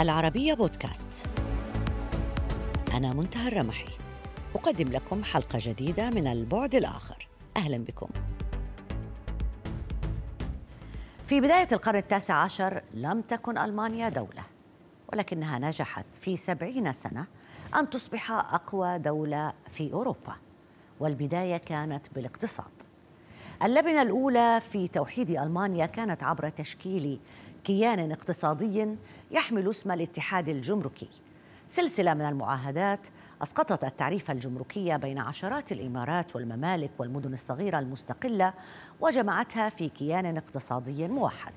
العربية بودكاست. أنا منتهى الرمحي. أقدم لكم حلقة جديدة من البعد الآخر. أهلا بكم. في بداية القرن التاسع عشر لم تكن ألمانيا دولة ولكنها نجحت في سبعين سنة أن تصبح أقوى دولة في أوروبا والبداية كانت بالاقتصاد. اللبنة الأولى في توحيد ألمانيا كانت عبر تشكيل كيان اقتصادي يحمل اسم الاتحاد الجمركي. سلسلة من المعاهدات أسقطت التعريف الجمركي بين عشرات الإمارات والممالك والمدن الصغيرة المستقلة وجمعتها في كيان اقتصادي موحد.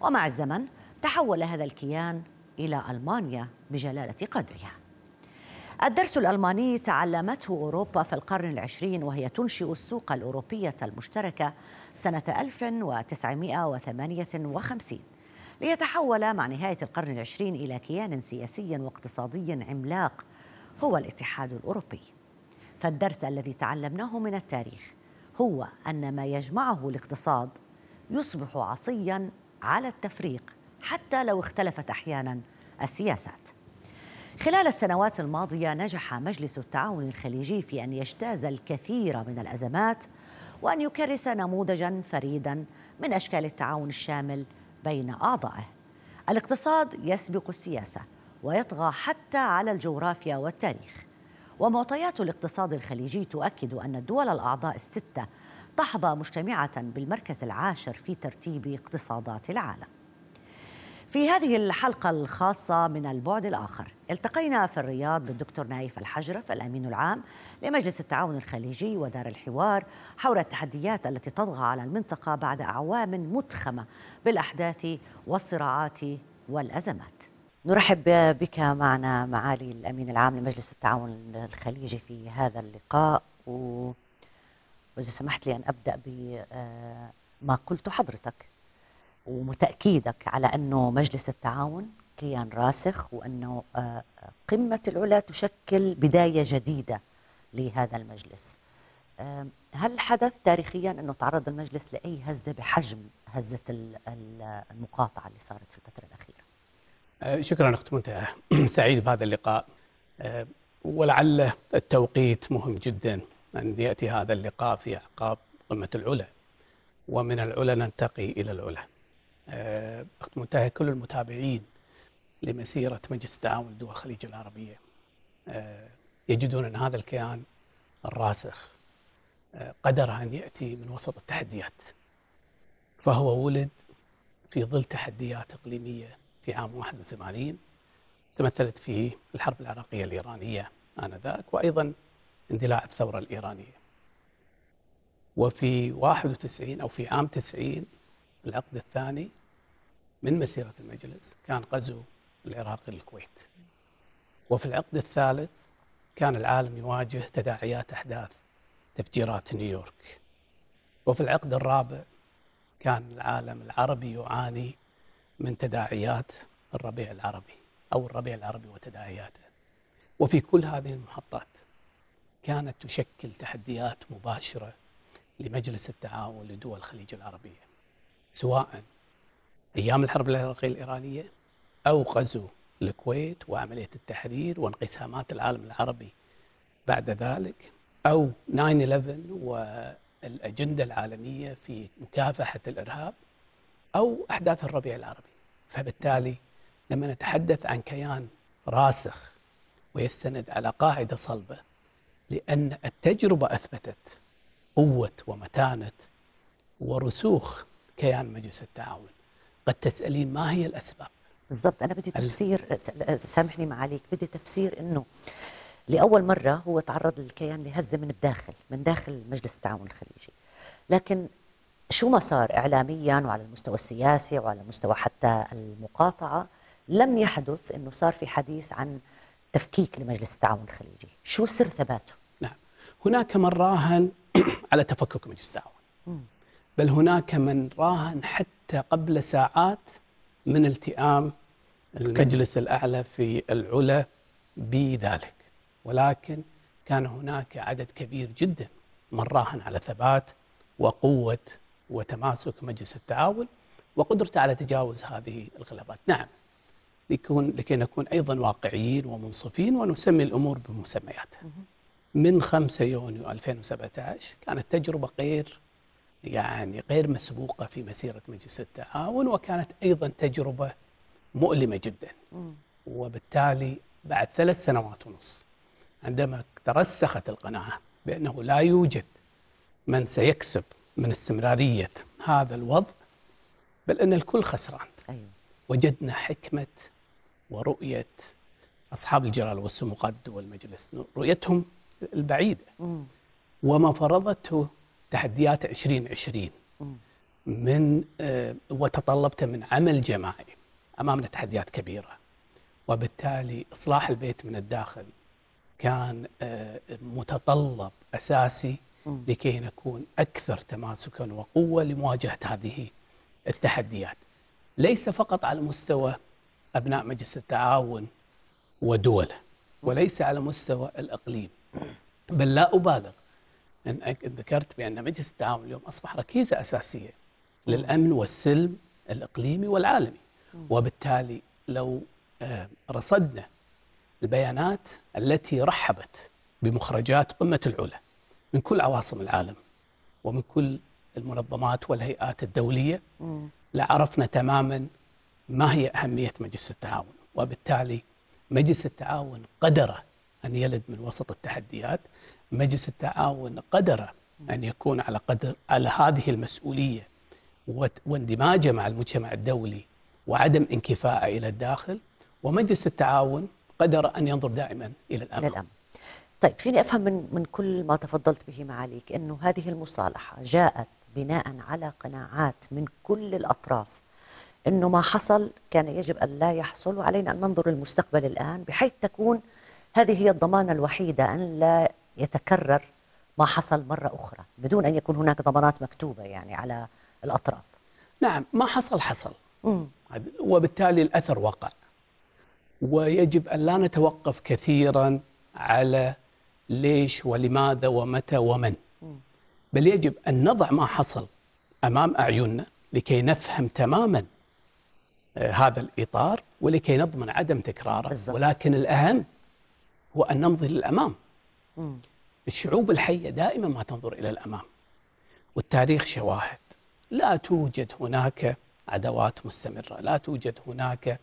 ومع الزمن تحول هذا الكيان إلى ألمانيا بجلالة قدرها. الدرس الألماني تعلمته أوروبا في القرن العشرين وهي تنشئ السوق الأوروبية المشتركة سنة 1958 ليتحول مع نهاية القرن العشرين إلى كيان سياسي واقتصادي عملاق هو الاتحاد الأوروبي. فالدرس الذي تعلمناه من التاريخ هو أن ما يجمعه الاقتصاد يصبح عصيا على التفريق حتى لو اختلفت أحيانا السياسات. خلال السنوات الماضية نجح مجلس التعاون الخليجي في أن يجتاز الكثير من الأزمات وأن يكرس نموذجا فريدا من أشكال التعاون الشامل بين أعضائه. الاقتصاد يسبق السياسة ويطغى حتى على الجغرافيا والتاريخ. ومعطيات الاقتصاد الخليجي تؤكد أن الدول الأعضاء الستة تحظى مجتمعة بالمركز العاشر في ترتيب اقتصادات العالم. في هذه الحلقة الخاصة من البعد الآخر. التقينا في الرياض بالدكتور نايف الحجرف الأمين العام لمجلس التعاون الخليجي ودار الحوار حول التحديات التي تطغى على المنطقة بعد أعوام متخمة بالأحداث والصراعات والأزمات. نرحب بك معنا معالي الأمين العام لمجلس التعاون الخليجي في هذا اللقاء. و... وإذا سمحت لي أن أبدأ بما قلت حضرتك. ومتأكيدك على أنه مجلس التعاون كيان راسخ وأنه آه، قمة العلا تشكل بداية جديدة لهذا المجلس. هل حدث تاريخيا أنه تعرض المجلس لأي هزة بحجم هزة المقاطعة اللي صارت في الفترة الأخيرة؟ آه، شكرا أخت منتهى. سعيد بهذا اللقاء. آه، ولعل التوقيت مهم جدا أن يأتي هذا اللقاء في أعقاب قمة العلا. ومن العلا ننتقي إلى العلا. آه، منتهى كل المتابعين لمسيرة مجلس التعاون لدول الخليج العربية. آه، يجدون أن هذا الكيان الراسخ آه، قدر أن يأتي من وسط التحديات فهو ولد في ظل تحديات إقليمية في عام 81 تمثلت فيه الحرب العراقية الإيرانية آنذاك وأيضا اندلاع الثورة الإيرانية. وفي 91 أو في عام 90 العقد الثاني من مسيرة المجلس كان غزو العراق للكويت. وفي العقد الثالث كان العالم يواجه تداعيات أحداث تفجيرات نيويورك. وفي العقد الرابع كان العالم العربي يعاني من تداعيات الربيع العربي أو الربيع العربي وتداعياته. وفي كل هذه المحطات كانت تشكل تحديات مباشرة لمجلس التعاون لدول الخليج العربية سواء أيام الحرب العراقية الإيرانية أو غزو الكويت وعملية التحرير وانقسامات العالم العربي بعد ذلك أو 9-11 والأجندة العالمية في مكافحة الإرهاب أو أحداث الربيع العربي. فبالتالي لما نتحدث عن كيان راسخ ويستند على قاعدة صلبة لأن التجربة أثبتت قوة ومتانة ورسوخ كيان مجلس التعاون. قد تسألين ما هي الأسباب؟ بالضبط. أنا بدي تفسير سامحني معاليك بدي تفسير أنه لأول مرة هو تعرض للكيان لهزة من الداخل من داخل مجلس التعاون الخليجي. لكن شو ما صار إعلاميا وعلى المستوى السياسي وعلى مستوى حتى المقاطعة لم يحدث أنه صار في حديث عن تفكيك لمجلس التعاون الخليجي. شو سر ثباته؟ نعم. هناك من راهن على تفكك مجلس التعاون. بل هناك من راهن حتى قبل ساعات من التئام المجلس الأعلى في العلا بذلك. ولكن كان هناك عدد كبير جدا من راهن على ثبات وقوة وتماسك مجلس التعاون وقدرته على تجاوز هذه الخلافات. نعم ليكون لكي نكون أيضا واقعيين ومنصفين ونسمي الأمور بمسمياتها. من 5 يونيو 2017 كانت تجربة غير يعني غير مسبوقة في مسيرة مجلس التعاون وكانت أيضا تجربة مؤلمة جدا. وبالتالي بعد ثلاث سنوات ونص عندما ترسخت القناعة بأنه لا يوجد من سيكسب من استمرارية هذا الوضع بل أن الكل خسران. أيوه. وجدنا حكمة ورؤية أصحاب الجلال والسمو قاده الدول المجلس رؤيتهم البعيدة وما فرضته تحديات 2020 من آه وتطلبته من عمل جماعي أمامنا تحديات كبيرة. وبالتالي إصلاح البيت من الداخل كان آه متطلب أساسي لكي نكون أكثر تماسكا وقوة لمواجهة هذه التحديات. ليس فقط على مستوى أبناء مجلس التعاون ودوله وليس على مستوى الإقليم بل لا أبالغ ذكرت بأن مجلس التعاون اليوم أصبح ركيزة أساسية للأمن والسلم الإقليمي والعالمي. وبالتالي لو آه، رصدنا البيانات التي رحبت بمخرجات قمه العلا من كل عواصم العالم ومن كل المنظمات والهيئات الدولية لعرفنا تماما ما هي أهمية مجلس التعاون. وبالتالي مجلس التعاون قدر أن يلد من وسط التحديات مجلس التعاون قدر أن يكون على قدر على هذه المسؤولية واندماجه مع المجتمع الدولي وعدم انكفاءه إلى الداخل ومجلس التعاون قدر أن ينظر دائما إلى الامام. الأمام. طيب فيني أفهم من من كل ما تفضلت به معاليك إنه هذه المصالحة جاءت بناء على قناعات من كل الأطراف إنه ما حصل كان يجب أن لا يحصل وعلينا أن ننظر للمستقبل الآن بحيث تكون هذه هي الضمانة الوحيدة أن لا يتكرر ما حصل مرة أخرى بدون أن يكون هناك ضمانات مكتوبة يعني على الأطراف. نعم ما حصل حصل. مم. وبالتالي الأثر وقع. ويجب أن لا نتوقف كثيرا على ليش ولماذا ومتى ومن. بل يجب أن نضع ما حصل أمام أعيننا لكي نفهم تماما آه، هذا الإطار ولكي نضمن عدم تكراره بالزبط. ولكن الأهم هو أن نمضي للأمام. الشعوب الحية دائما ما تنظر إلى الأمام والتاريخ شواهد. لا توجد هناك عداوات مستمرة لا توجد هناك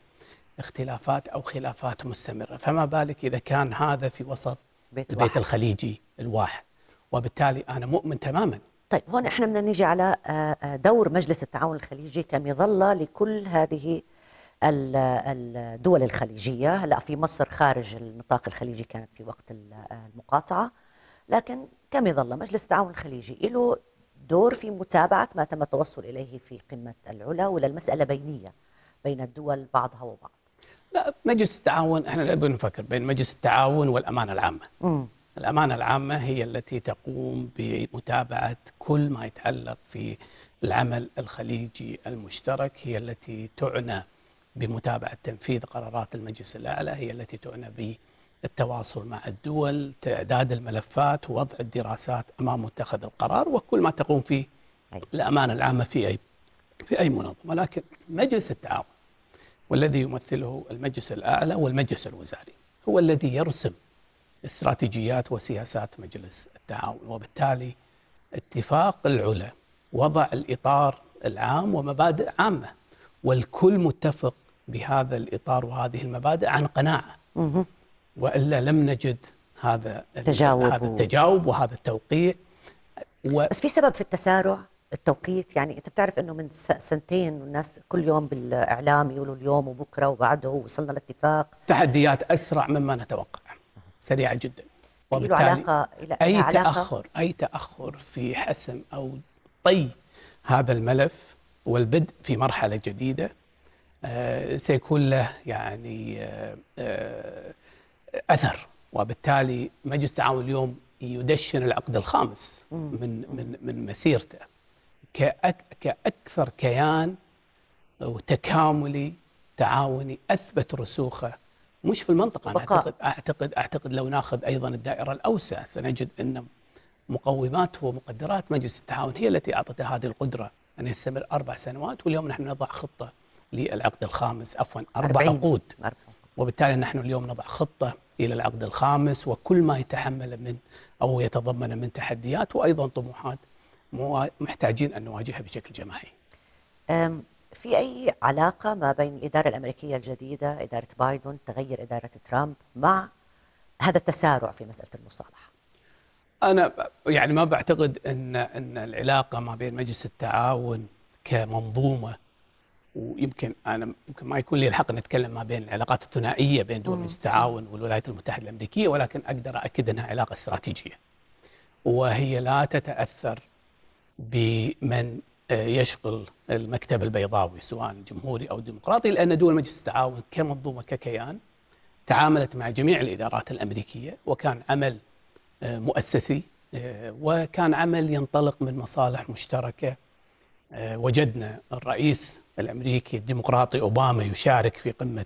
اختلافات أو خلافات مستمرة. فما بالك إذا كان هذا في وسط بيت البيت واحد. الخليجي الواحد؟ وبالتالي أنا مؤمن تماما. طيب هون إحنا بدنا نيجي على آه، آه، دور مجلس التعاون الخليجي كمظله لكل هذه الدول الخليجية، هلا في مصر خارج النطاق الخليجي كانت في وقت المقاطعة، لكن كمظله مجلس التعاون الخليجي له دور في متابعة ما تم التوصل إليه في قمة العلا ولا المسألة بينية بين الدول بعضها وبعض؟ لا مجلس التعاون إحنا نبغى نفكر بين مجلس التعاون والأمانة العامة. م. الأمانة العامة هي التي تقوم بمتابعة كل ما يتعلق في العمل الخليجي المشترك هي التي تعنى بمتابعة تنفيذ قرارات المجلس الأعلى هي التي تعنى بالتواصل مع الدول تعداد الملفات ووضع الدراسات أمام متخذ القرار وكل ما تقوم فيه الأمانة العامة في أي في أي منظمة. لكن مجلس التعاون والذي يمثله المجلس الأعلى والمجلس الوزاري هو الذي يرسم استراتيجيات وسياسات مجلس التعاون وبالتالي اتفاق العلا وضع الإطار العام ومبادئ عامة والكل متفق بهذا الإطار وهذه المبادئ عن قناعة. وإلا لم نجد هذا تجاوب هذا التجاوب وهذا التوقيع. و... بس في سبب في التسارع التوقيت يعني أنت بتعرف إنه من سنتين والناس كل يوم بالإعلام يقولوا اليوم وبكرة وبعده وصلنا لاتفاق. تحديات أسرع مما نتوقع. سريعة جدا. وبالتالي علاقة أي علاقة؟ تأخر أي تأخر في حسم أو طي هذا الملف والبدء في مرحلة جديدة. سيكون له يعني آه، آه، أثر. وبالتالي مجلس التعاون اليوم يدشن العقد الخامس من من من مسيرته. كأكثر كيان وتكاملي تعاوني أثبت رسوخه مش في المنطقة. أنا أعتقد أعتقد أعتقد لو ناخذ أيضا الدائرة الأوسع سنجد أن مقومات ومقدرات مجلس التعاون هي التي اعطته هذه القدرة. ان يستمر أربع سنوات واليوم نحن نضع خطة للعقد الخامس. عفوا أربع عقود. وبالتالي نحن اليوم نضع خطة إلى العقد الخامس وكل ما يتحمل من أو يتضمن من تحديات وأيضا طموحات محتاجين أن نواجهها بشكل جماعي. في أي علاقة ما بين الإدارة الأمريكية الجديدة إدارة بايدن تغير إدارة ترامب مع هذا التسارع في مسألة المصالحة؟ أنا يعني ما بعتقد أن أن العلاقة ما بين مجلس التعاون كمنظومة ويمكن أنا يمكن ما يكون لي الحق ان أتكلم ما بين العلاقات الثنائية بين دول مجلس التعاون والولايات المتحدة الأمريكية ولكن أقدر اكد إنها علاقة استراتيجية. وهي لا تتأثر بمن يشغل المكتب البيضاوي سواء الجمهوري أو الديمقراطي لأن دول مجلس التعاون كمنظومة ككيان تعاملت مع جميع الإدارات الأمريكية وكان عمل آه، مؤسسي آه، وكان عمل ينطلق من مصالح مشتركة آه، وجدنا الرئيس الأمريكي الديمقراطي أوباما يشارك في قمة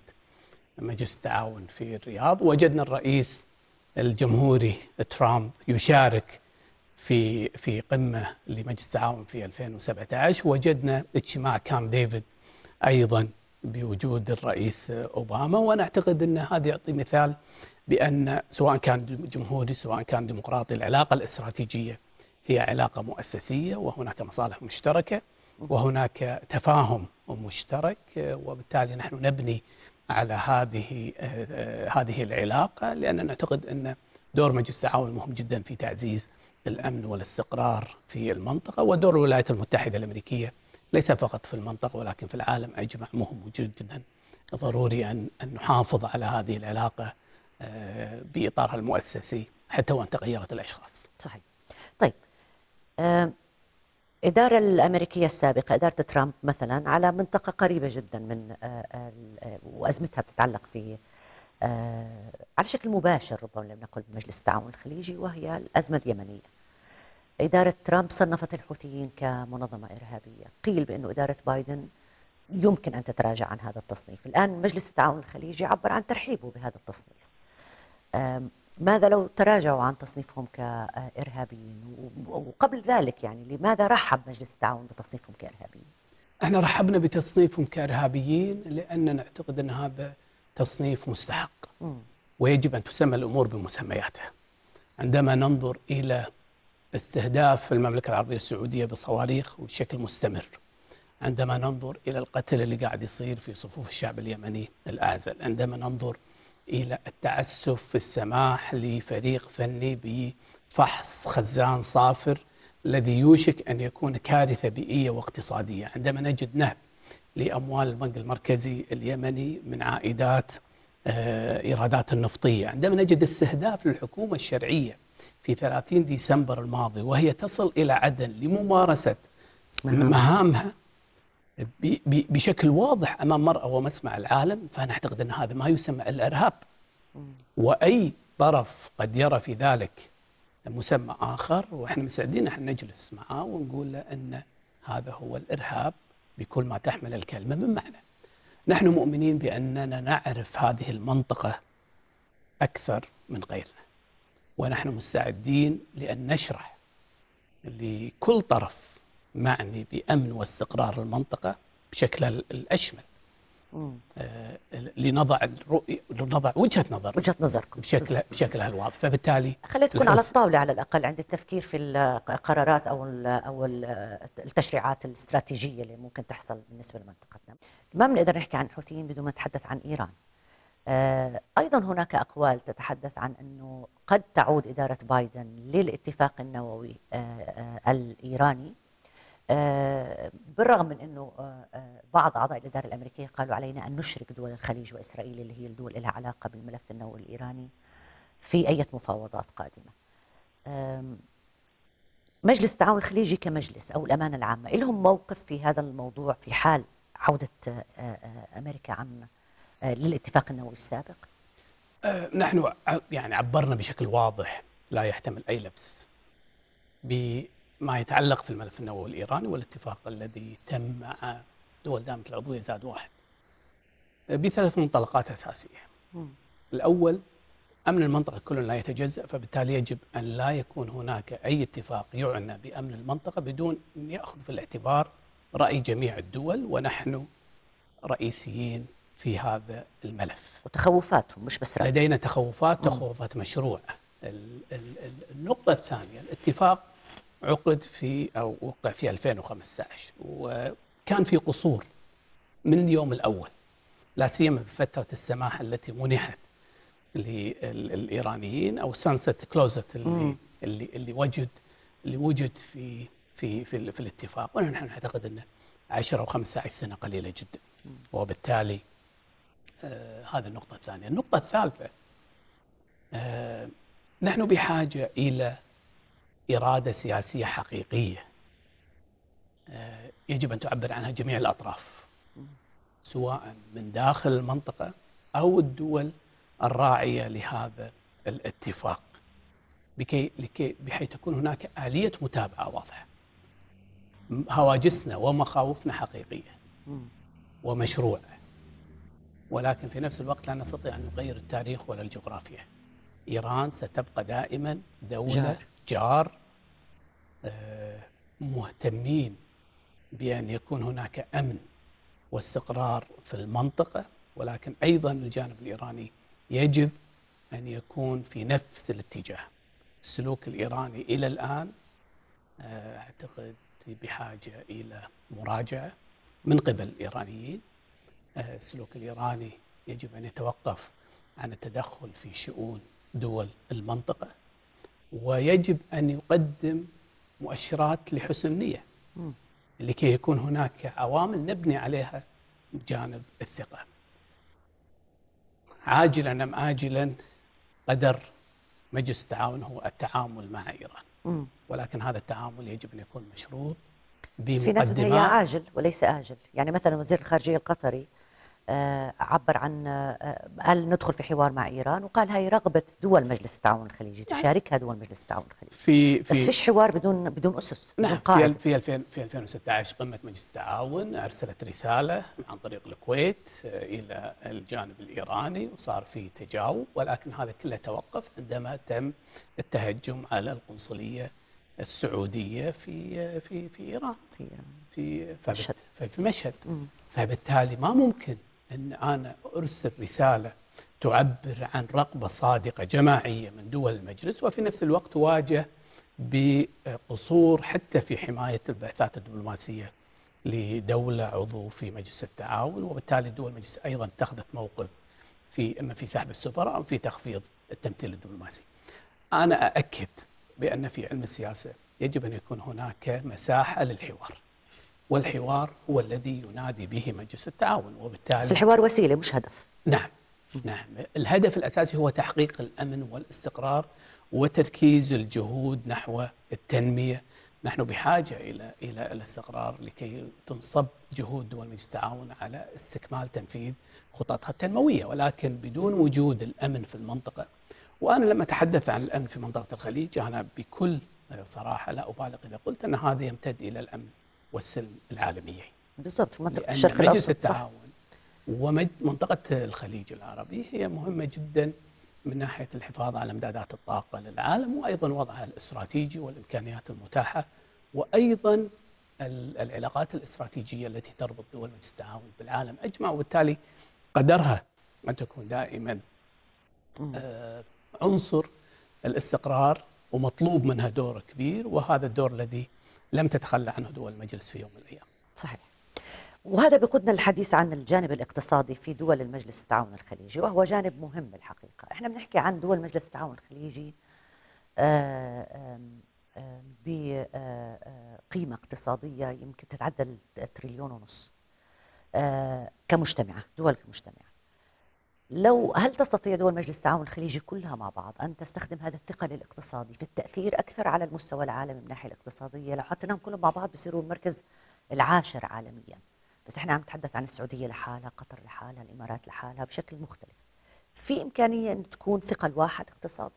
مجلس التعاون في الرياض. وجدنا الرئيس الجمهوري ترامب يشارك في في قمة لمجلس التعاون في 2017 وجدنا اجتماع كام ديفيد أيضا بوجود الرئيس أوباما. وأنا اعتقد أن هذا يعطي مثال بأن سواء كان جمهوري سواء كان ديمقراطي العلاقة الاستراتيجية هي علاقة مؤسسية وهناك مصالح مشتركة وهناك تفاهم مشترك وبالتالي نحن نبني على هذه هذه العلاقة لأن نعتقد أن دور مجلس التعاون مهم جدا في تعزيز الأمن والاستقرار في المنطقة ودور الولايات المتحدة الأمريكية ليس فقط في المنطقة ولكن في العالم أجمع مهم جدا ضروري أن أن نحافظ على هذه العلاقة آه، بإطارها المؤسسي حتى وإن تغيرت الأشخاص. صحيح. طيب الإدارة الأمريكية السابقة إدارة ترامب مثلا على منطقة قريبة جدا من آه، وأزمتها بتتعلق في آه، على شكل مباشر ربما نقول بمجلس التعاون الخليجي وهي الأزمة اليمنية. إدارة ترامب صنفت الحوثيين كمنظمة إرهابية. قيل بأن إدارة بايدن يمكن أن تتراجع عن هذا التصنيف. الآن مجلس التعاون الخليجي عبر عن ترحيبه بهذا التصنيف. ماذا لو تراجعوا عن تصنيفهم كإرهابيين؟ وقبل ذلك يعني لماذا رحب مجلس التعاون بتصنيفهم كإرهابيين؟ إحنا رحبنا بتصنيفهم كإرهابيين لأن نعتقد أن هذا تصنيف مستحق. ويجب أن تسمى الأمور بمسمياتها. عندما ننظر إلى استهداف المملكة العربية السعودية بصواريخ بشكل مستمر عندما ننظر إلى القتل اللي قاعد يصير في صفوف الشعب اليمني الأعزل عندما ننظر إلى التعسف في السماح لفريق فني بفحص خزان صافر الذي يوشك أن يكون كارثة بيئية واقتصادية. عندما نجد نهب لأموال البنك المركزي اليمني من عائدات آه، إيرادات النفطية. عندما نجد استهداف للحكومة الشرعية في 30 ديسمبر الماضي وهي تصل إلى عدن لممارسة مهامها بشكل واضح أمام مرأى ومسمع العالم فأنا أعتقد أن هذا ما يسمى الإرهاب وأي طرف قد يرى في ذلك مسمى آخر وإحنا مسعدين إحنا نجلس معه ونقول له أن هذا هو الإرهاب بكل ما تحمل الكلمة من معنى. نحن مؤمنين بأننا نعرف هذه المنطقة أكثر من غيرنا. ونحن مستعدين لأن نشرح لكل طرف معني بأمن واستقرار المنطقة بشكل الأشمل. آه لنضع الرؤية لنضع وجهة نظر وجهة نظركم. بشكل بشكلها الواضح. فبالتالي خليها تكون على الطاولة على الأقل عند التفكير في القرارات أو أو التشريعات الاستراتيجية اللي ممكن تحصل بالنسبة لمنطقتنا. ما بنقدر نحكي عن الحوثيين بدون ما نتحدث عن إيران. آه أيضا هناك أقوال تتحدث عن أنه قد تعود إدارة بايدن للاتفاق النووي آه الإيراني. آه، بالرغم من إنه آه، آه، بعض أعضاء الإدارة الأمريكية قالوا علينا أن نشرك دول الخليج وإسرائيل اللي هي الدول لها علاقة بالملف النووي الإيراني في أي مفاوضات قادمة. مجلس التعاون الخليجي كمجلس أو الأمانة العامة لهم موقف في هذا الموضوع في حال عودة أمريكا عن للاتفاق النووي السابق؟ نحن يعني عبرنا بشكل واضح لا يحتمل أي لبس ما يتعلق في الملف النووي الإيراني والاتفاق الذي تم مع دول دامة العضوية زاد واحد. بثلاث منطلقات أساسية. الأول أمن المنطقة كل لا يتجزأ فبالتالي يجب أن لا يكون هناك أي اتفاق يعنى بأمن المنطقة بدون أن يأخذ في الاعتبار رأي جميع الدول ونحن رئيسيين في هذا الملف. وتخوفاتهم مش بس رأي. لدينا تخوفات تخوفات مشروعة. النقطة الثانية الاتفاق عقد في أو وقع في 2015 وكان في قصور من اليوم الأول لا سيما بفترة السماح التي منحت للإيرانيين أو سانست كلوزت اللي اللي اللي وجد اللي وجد في في في, في الاتفاق. ونحن نعتقد أن 10 أو 15 سنة قليلة جدا. وبالتالي آه هذه النقطة الثانية. النقطة الثالثة آه نحن بحاجة إلى إرادة سياسية حقيقية آه يجب أن تعبر عنها جميع الأطراف سواء من داخل المنطقة أو الدول الراعية لهذا الاتفاق بكي لكي بحيث تكون هناك آلية متابعة واضحة. هواجسنا ومخاوفنا حقيقية ومشروعة ولكن في نفس الوقت لا نستطيع أن نغير التاريخ ولا الجغرافيا. إيران ستبقى دائما دولة جار, جار مهتمين بأن يكون هناك أمن واستقرار في المنطقة ولكن أيضا الجانب الإيراني يجب أن يكون في نفس الاتجاه. السلوك الإيراني إلى الآن آه، أعتقد بحاجة إلى مراجعة من قبل الإيرانيين. آه، السلوك الإيراني يجب أن يتوقف عن التدخل في شؤون دول المنطقة ويجب أن يقدم مؤشرات لحسن النية لكي يكون هناك عوامل نبني عليها جانب الثقة. عاجلا أم اجلا قدر مجلس التعاون هو التعامل مع إيران. ولكن هذا التعامل يجب أن يكون مشروط بمقدمات في ناس عاجل وليس آجل. يعني مثلا وزير الخارجية القطري عبر عن آه، قال ندخل في حوار مع إيران وقال هاي رغبة دول مجلس التعاون الخليجي نعم. تشاركها دول مجلس التعاون الخليجي. في في بس فيش حوار بدون بدون أسس نعم بدون في في في 2016 قمه مجلس التعاون أرسلت رسالة عن طريق الكويت آه، إلى الجانب الإيراني وصار في تجاوب ولكن هذا كله توقف عندما تم التهجم على القنصلية السعودية في في في إيران. في في مشهد. في مشهد. فبالتالي ما ممكن أن أنا أرسل رسالة تعبر عن رغبة صادقة جماعية من دول المجلس وفي نفس الوقت تواجه بقصور حتى في حماية البعثات الدبلوماسية لدولة عضو في مجلس التعاون وبالتالي دول المجلس أيضا اتخذت موقف في إما في سحب السفراء أو في تخفيض التمثيل الدبلوماسي. أنا أأكد بأن في علم السياسة يجب أن يكون هناك مساحة للحوار. والحوار هو الذي ينادي به مجلس التعاون وبالتالي بس الحوار وسيلة مش هدف. نعم نعم. الهدف الأساسي هو تحقيق الأمن والاستقرار وتركيز الجهود نحو التنمية. نحن بحاجة إلى إلى الاستقرار لكي تنصب جهود دول مجلس التعاون على استكمال تنفيذ خططها التنموية. ولكن بدون وجود الأمن في المنطقة وأنا لما أتحدث عن الأمن في منطقة الخليج أنا بكل صراحة لا أبالغ إذا قلت أن هذا يمتد إلى الأمن. والسلم العالمية بالضبط منطقة الشرق الأوسط التعاون ومنطقة الخليج العربي هي مهمة جدا من ناحية الحفاظ على امدادات الطاقة للعالم وأيضا وضعها الاستراتيجي والإمكانيات المتاحة وأيضا العلاقات الاستراتيجية التي تربط دول مجلس التعاون بالعالم أجمع وبالتالي قدرها أن تكون دائما آه عنصر الاستقرار ومطلوب منها دور كبير وهذا الدور الذي لم تتخلى عنه دول المجلس في يوم من الأيام. صحيح. وهذا بيقودنا للحديث عن الجانب الاقتصادي في دول المجلس التعاون الخليجي وهو جانب مهم الحقيقة. إحنا بنحكي عن دول مجلس التعاون الخليجي آه، بقيمة آه، اقتصادية يمكن تتعدى التريليون ونص آه، كمجتمعة دول كمجتمعة. لو هل تستطيع دول مجلس التعاون الخليجي كلها مع بعض أن تستخدم هذا الثقل الاقتصادي في التأثير أكثر على المستوى العالمي من الناحيه الاقتصادية؟ لو حطيناهم كلهم مع بعض بصيروا المركز العاشر عالميا. بس إحنا عم نتحدث عن السعودية لحالها قطر لحالها الإمارات لحالها بشكل مختلف. في إمكانية أن تكون ثقل واحد اقتصادي؟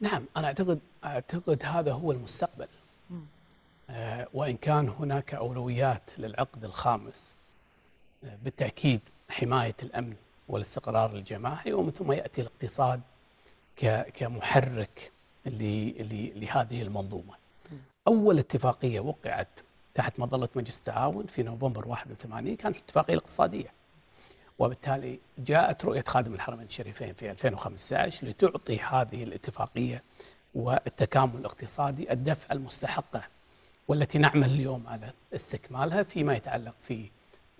نعم أنا أعتقد أعتقد هذا هو المستقبل. آه وإن كان هناك أولويات للعقد الخامس آه بالتأكيد حماية الأمن والاستقرار الجماعي ومن ثم يأتي الاقتصاد كمحرك لهذه المنظومة. أول اتفاقية وقعت تحت مظلة مجلس التعاون في نوفمبر 81 كانت الاتفاقية الاقتصادية. وبالتالي جاءت رؤية خادم الحرمين الشريفين في 2015 لتعطي هذه الاتفاقية والتكامل الاقتصادي الدفع المستحقة والتي نعمل اليوم على استكمالها فيما يتعلق في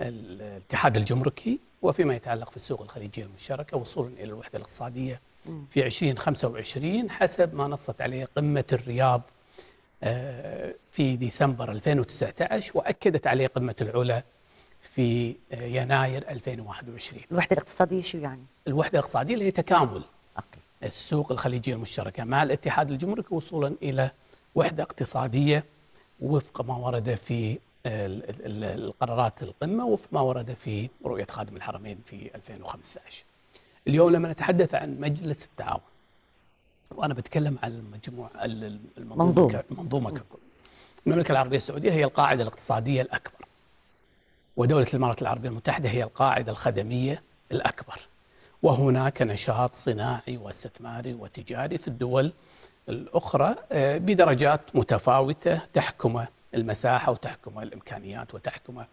الاتحاد الجمركي وفيما يتعلق في السوق الخليجية المشتركة وصولا إلى الوحدة الاقتصادية في 2025 حسب ما نصت عليه قمة الرياض آه، في ديسمبر 2019 وأكدت عليه قمة العلا في يناير 2021 الوحدة الاقتصادية شو يعني؟ الوحدة الاقتصادية اللي هي تكامل أوكي. السوق الخليجية المشتركة مع الاتحاد الجمركي وصولا إلى وحدة اقتصادية وفق ما ورد في القرارات القمة وفق ما ورد في رؤية خادم الحرمين في 2015 اليوم لما نتحدث عن مجلس التعاون وأنا بتكلم عن المجموعة المنظومة المنظومة ككل. المملكة العربية السعودية هي القاعدة الاقتصادية الأكبر ودولة الإمارات العربية المتحدة هي القاعدة الخدمية الأكبر. وهناك نشاط صناعي واستثماري وتجاري في الدول الأخرى آه، بدرجات متفاوتة تحكم المساحة وتحكم الإمكانيات وتحكم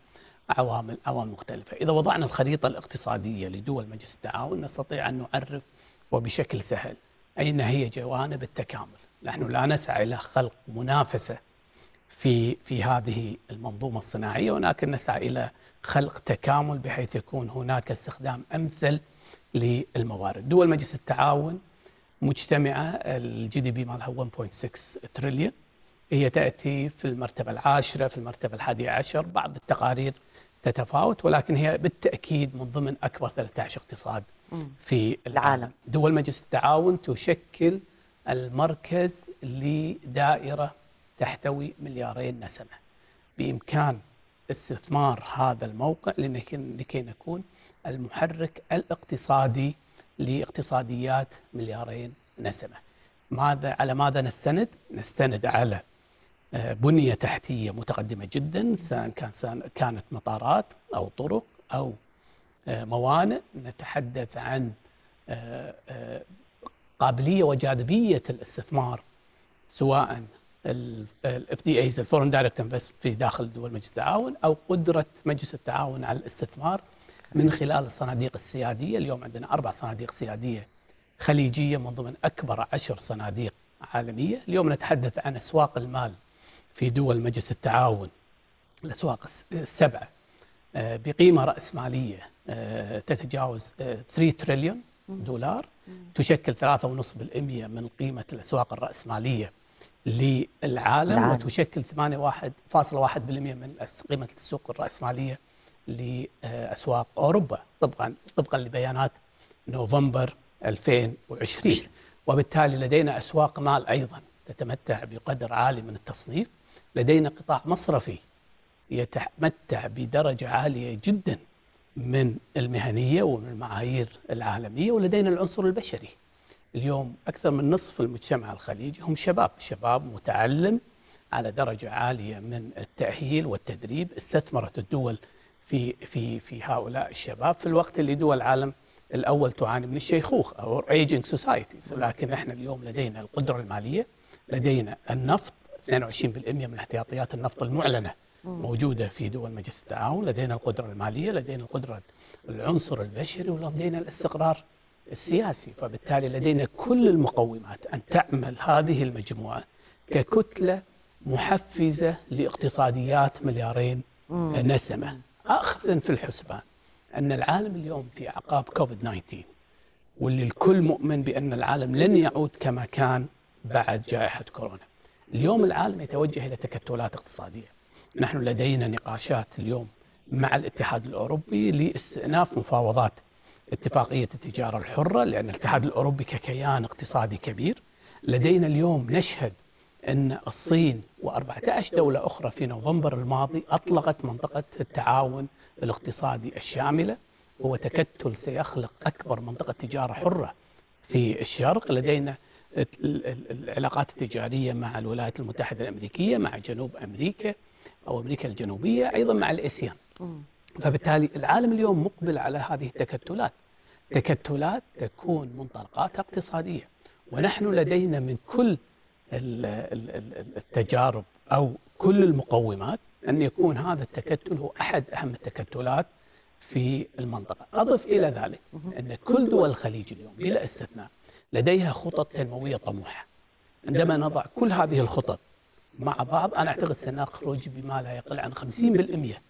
عوامل عوامل مختلفة. إذا وضعنا الخريطة الاقتصادية لدول مجلس التعاون نستطيع أن نعرف وبشكل سهل أين هي جوانب التكامل. نحن لا نسعى إلى خلق منافسة في في هذه المنظومة الصناعية ولكن نسعى إلى خلق تكامل بحيث يكون هناك استخدام أمثل للموارد. دول مجلس التعاون مجتمعة ال GDP مالها 1.6 تريليون هي تأتي في المرتبة العاشرة في المرتبة الحادية عشر بعض التقارير تتفاوت ولكن هي بالتأكيد من ضمن أكبر 13 اقتصاد في العالم. دول مجلس التعاون تشكل المركز لدائرة تحتوي مليارين نسمة بإمكان استثمار هذا الموقع لكي نكون المحرك الاقتصادي لاقتصاديات مليارين نسمة ماذا على ماذا نستند؟ نستند على بنية تحتية متقدمة جدا سواء كان كانت مطارات أو طرق أو آه، موانئ. نتحدث عن آه، قابلية وجاذبية الاستثمار سواء ال FDIs ال foreign direct investment في داخل دول مجلس التعاون أو قدرة مجلس التعاون على الاستثمار من خلال الصناديق السيادية، اليوم عندنا أربع صناديق سيادية خليجية من ضمن أكبر عشر صناديق عالمية، اليوم نتحدث عن أسواق المال في دول مجلس التعاون الأسواق السبعة آه، بقيمة رأسمالية آه، تتجاوز 3 آه، تريليون دولار تشكل 3.5% من قيمة الأسواق الرأسمالية للعالم العالم. وتشكل 8.1% من قيمة السوق الرأسمالية لأسواق أوروبا. طبقا طبقا لبيانات نوفمبر 2020 وبالتالي لدينا أسواق مال أيضا تتمتع بقدر عالي من التصنيف. لدينا قطاع مصرفي يتمتع بدرجة عالية جدا من المهنية ومن المعايير العالمية ولدينا العنصر البشري. اليوم أكثر من نصف المجتمع الخليجي هم شباب شباب متعلم على درجة عالية من التأهيل والتدريب استثمرت الدول في في في هؤلاء الشباب. في الوقت اللي دول العالم الأول تعاني من الشيخوخة أو aging societies لكن إحنا اليوم لدينا القدرة المالية لدينا النفط 22% من احتياطيات النفط المعلنة موجودة في دول مجلس التعاون لدينا القدرة المالية لدينا القدرة العنصر البشري ولدينا الاستقرار السياسي. فبالتالي لدينا كل المقومات أن تعمل هذه المجموعة ككتلة محفزة لاقتصاديات مليارين نسمة. أخذا في الحسبان أن العالم اليوم في أعقاب كوفيد 19 واللي الكل مؤمن بأن العالم لن يعود كما كان بعد جائحة كورونا. اليوم العالم يتوجه إلى تكتلات اقتصادية. نحن لدينا نقاشات اليوم مع الاتحاد الأوروبي لاستئناف مفاوضات اتفاقية التجارة الحرة لأن الاتحاد الأوروبي ككيان اقتصادي كبير. لدينا اليوم نشهد أن الصين و14 دولة أخرى في نوفمبر الماضي أطلقت منطقة التعاون الاقتصادي الشاملة. هو تكتل سيخلق أكبر منطقة تجارة حرة في الشرق. لدينا العلاقات التجارية مع الولايات المتحدة الأمريكية مع جنوب أمريكا أو أمريكا الجنوبية أيضا مع الإسيان. فبالتالي العالم اليوم مقبل على هذه التكتلات. تكتلات تكون منطلقاتها اقتصادية. ونحن لدينا من كل التجارب أو كل المقومات أن يكون هذا التكتل هو أحد أهم التكتلات في المنطقة. أضف إلى ذلك أن كل دول الخليج اليوم بلا استثناء لديها خطط تنموية طموحة. عندما نضع كل هذه الخطط مع بعض أنا أعتقد سنخرج بما لا يقل عن 50%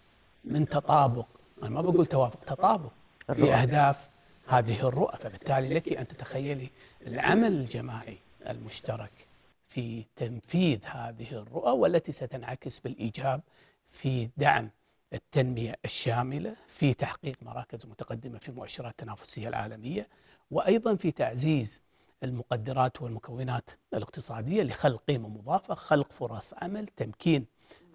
من تطابق. أنا ما بقول توافق تطابق في أهداف هذه الرؤى. فبالتالي لك أن تتخيلي العمل الجماعي المشترك في تنفيذ هذه الرؤى والتي ستنعكس بالإيجاب في دعم التنمية الشاملة في تحقيق مراكز متقدمة في مؤشرات التنافسية العالمية وأيضا في تعزيز المقدرات والمكونات الاقتصادية لخلق قيمة مضافة خلق فرص عمل تمكين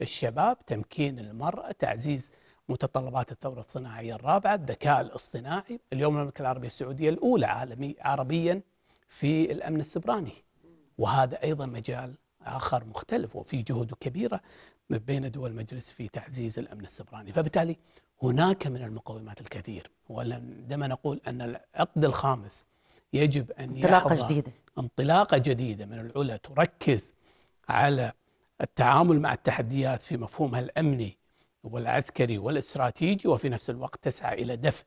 الشباب تمكين المرأة تعزيز متطلبات الثورة الصناعية الرابعة الذكاء الاصطناعي. اليوم المملكة العربية السعودية الأولى عالمي عربيا في الأمن السبراني. وهذا أيضا مجال آخر مختلف وفي جهود كبيرة بين دول المجلس في تعزيز الأمن السبراني. فبالتالي هناك من المقومات الكثير. وعندما نقول أن العقد الخامس يجب أن انطلاقة جديدة. انطلاقة جديدة من العلا تركز على التعامل مع التحديات في مفهومها الأمني والعسكري والإستراتيجي وفي نفس الوقت تسعى إلى دفع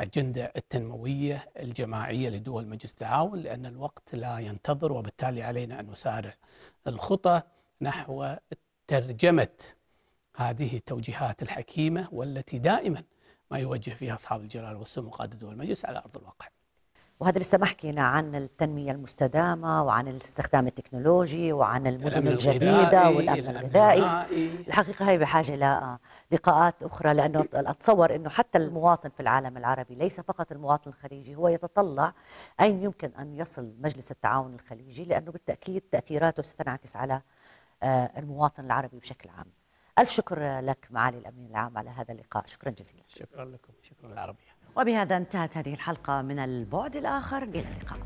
أجندة التنموية الجماعية لدول مجلس التعاون لأن الوقت لا ينتظر وبالتالي علينا أن نسارع الخطى نحو ترجمة هذه التوجيهات الحكيمة والتي دائما ما يوجه فيها أصحاب الجلال والسمو قادة دول المجلس على أرض الواقع. وهذا لسه ما حكينا عن التنمية المستدامة وعن الاستخدام التكنولوجي وعن المدن الجديدة والأمن الغذائي. الحقيقة هي بحاجة للقاءات أخرى لأنه أتصور أنه حتى المواطن في العالم العربي ليس فقط المواطن الخليجي هو يتطلع أين يمكن أن يصل مجلس التعاون الخليجي لأنه بالتأكيد تأثيراته ستنعكس على آه، المواطن العربي بشكل عام. ألف شكر لك معالي الأمين العام على هذا اللقاء. شكرا جزيلا. شكرا لكم. شكرا العربية وبهذا انتهت هذه الحلقة من البعد الآخر إلى اللقاء.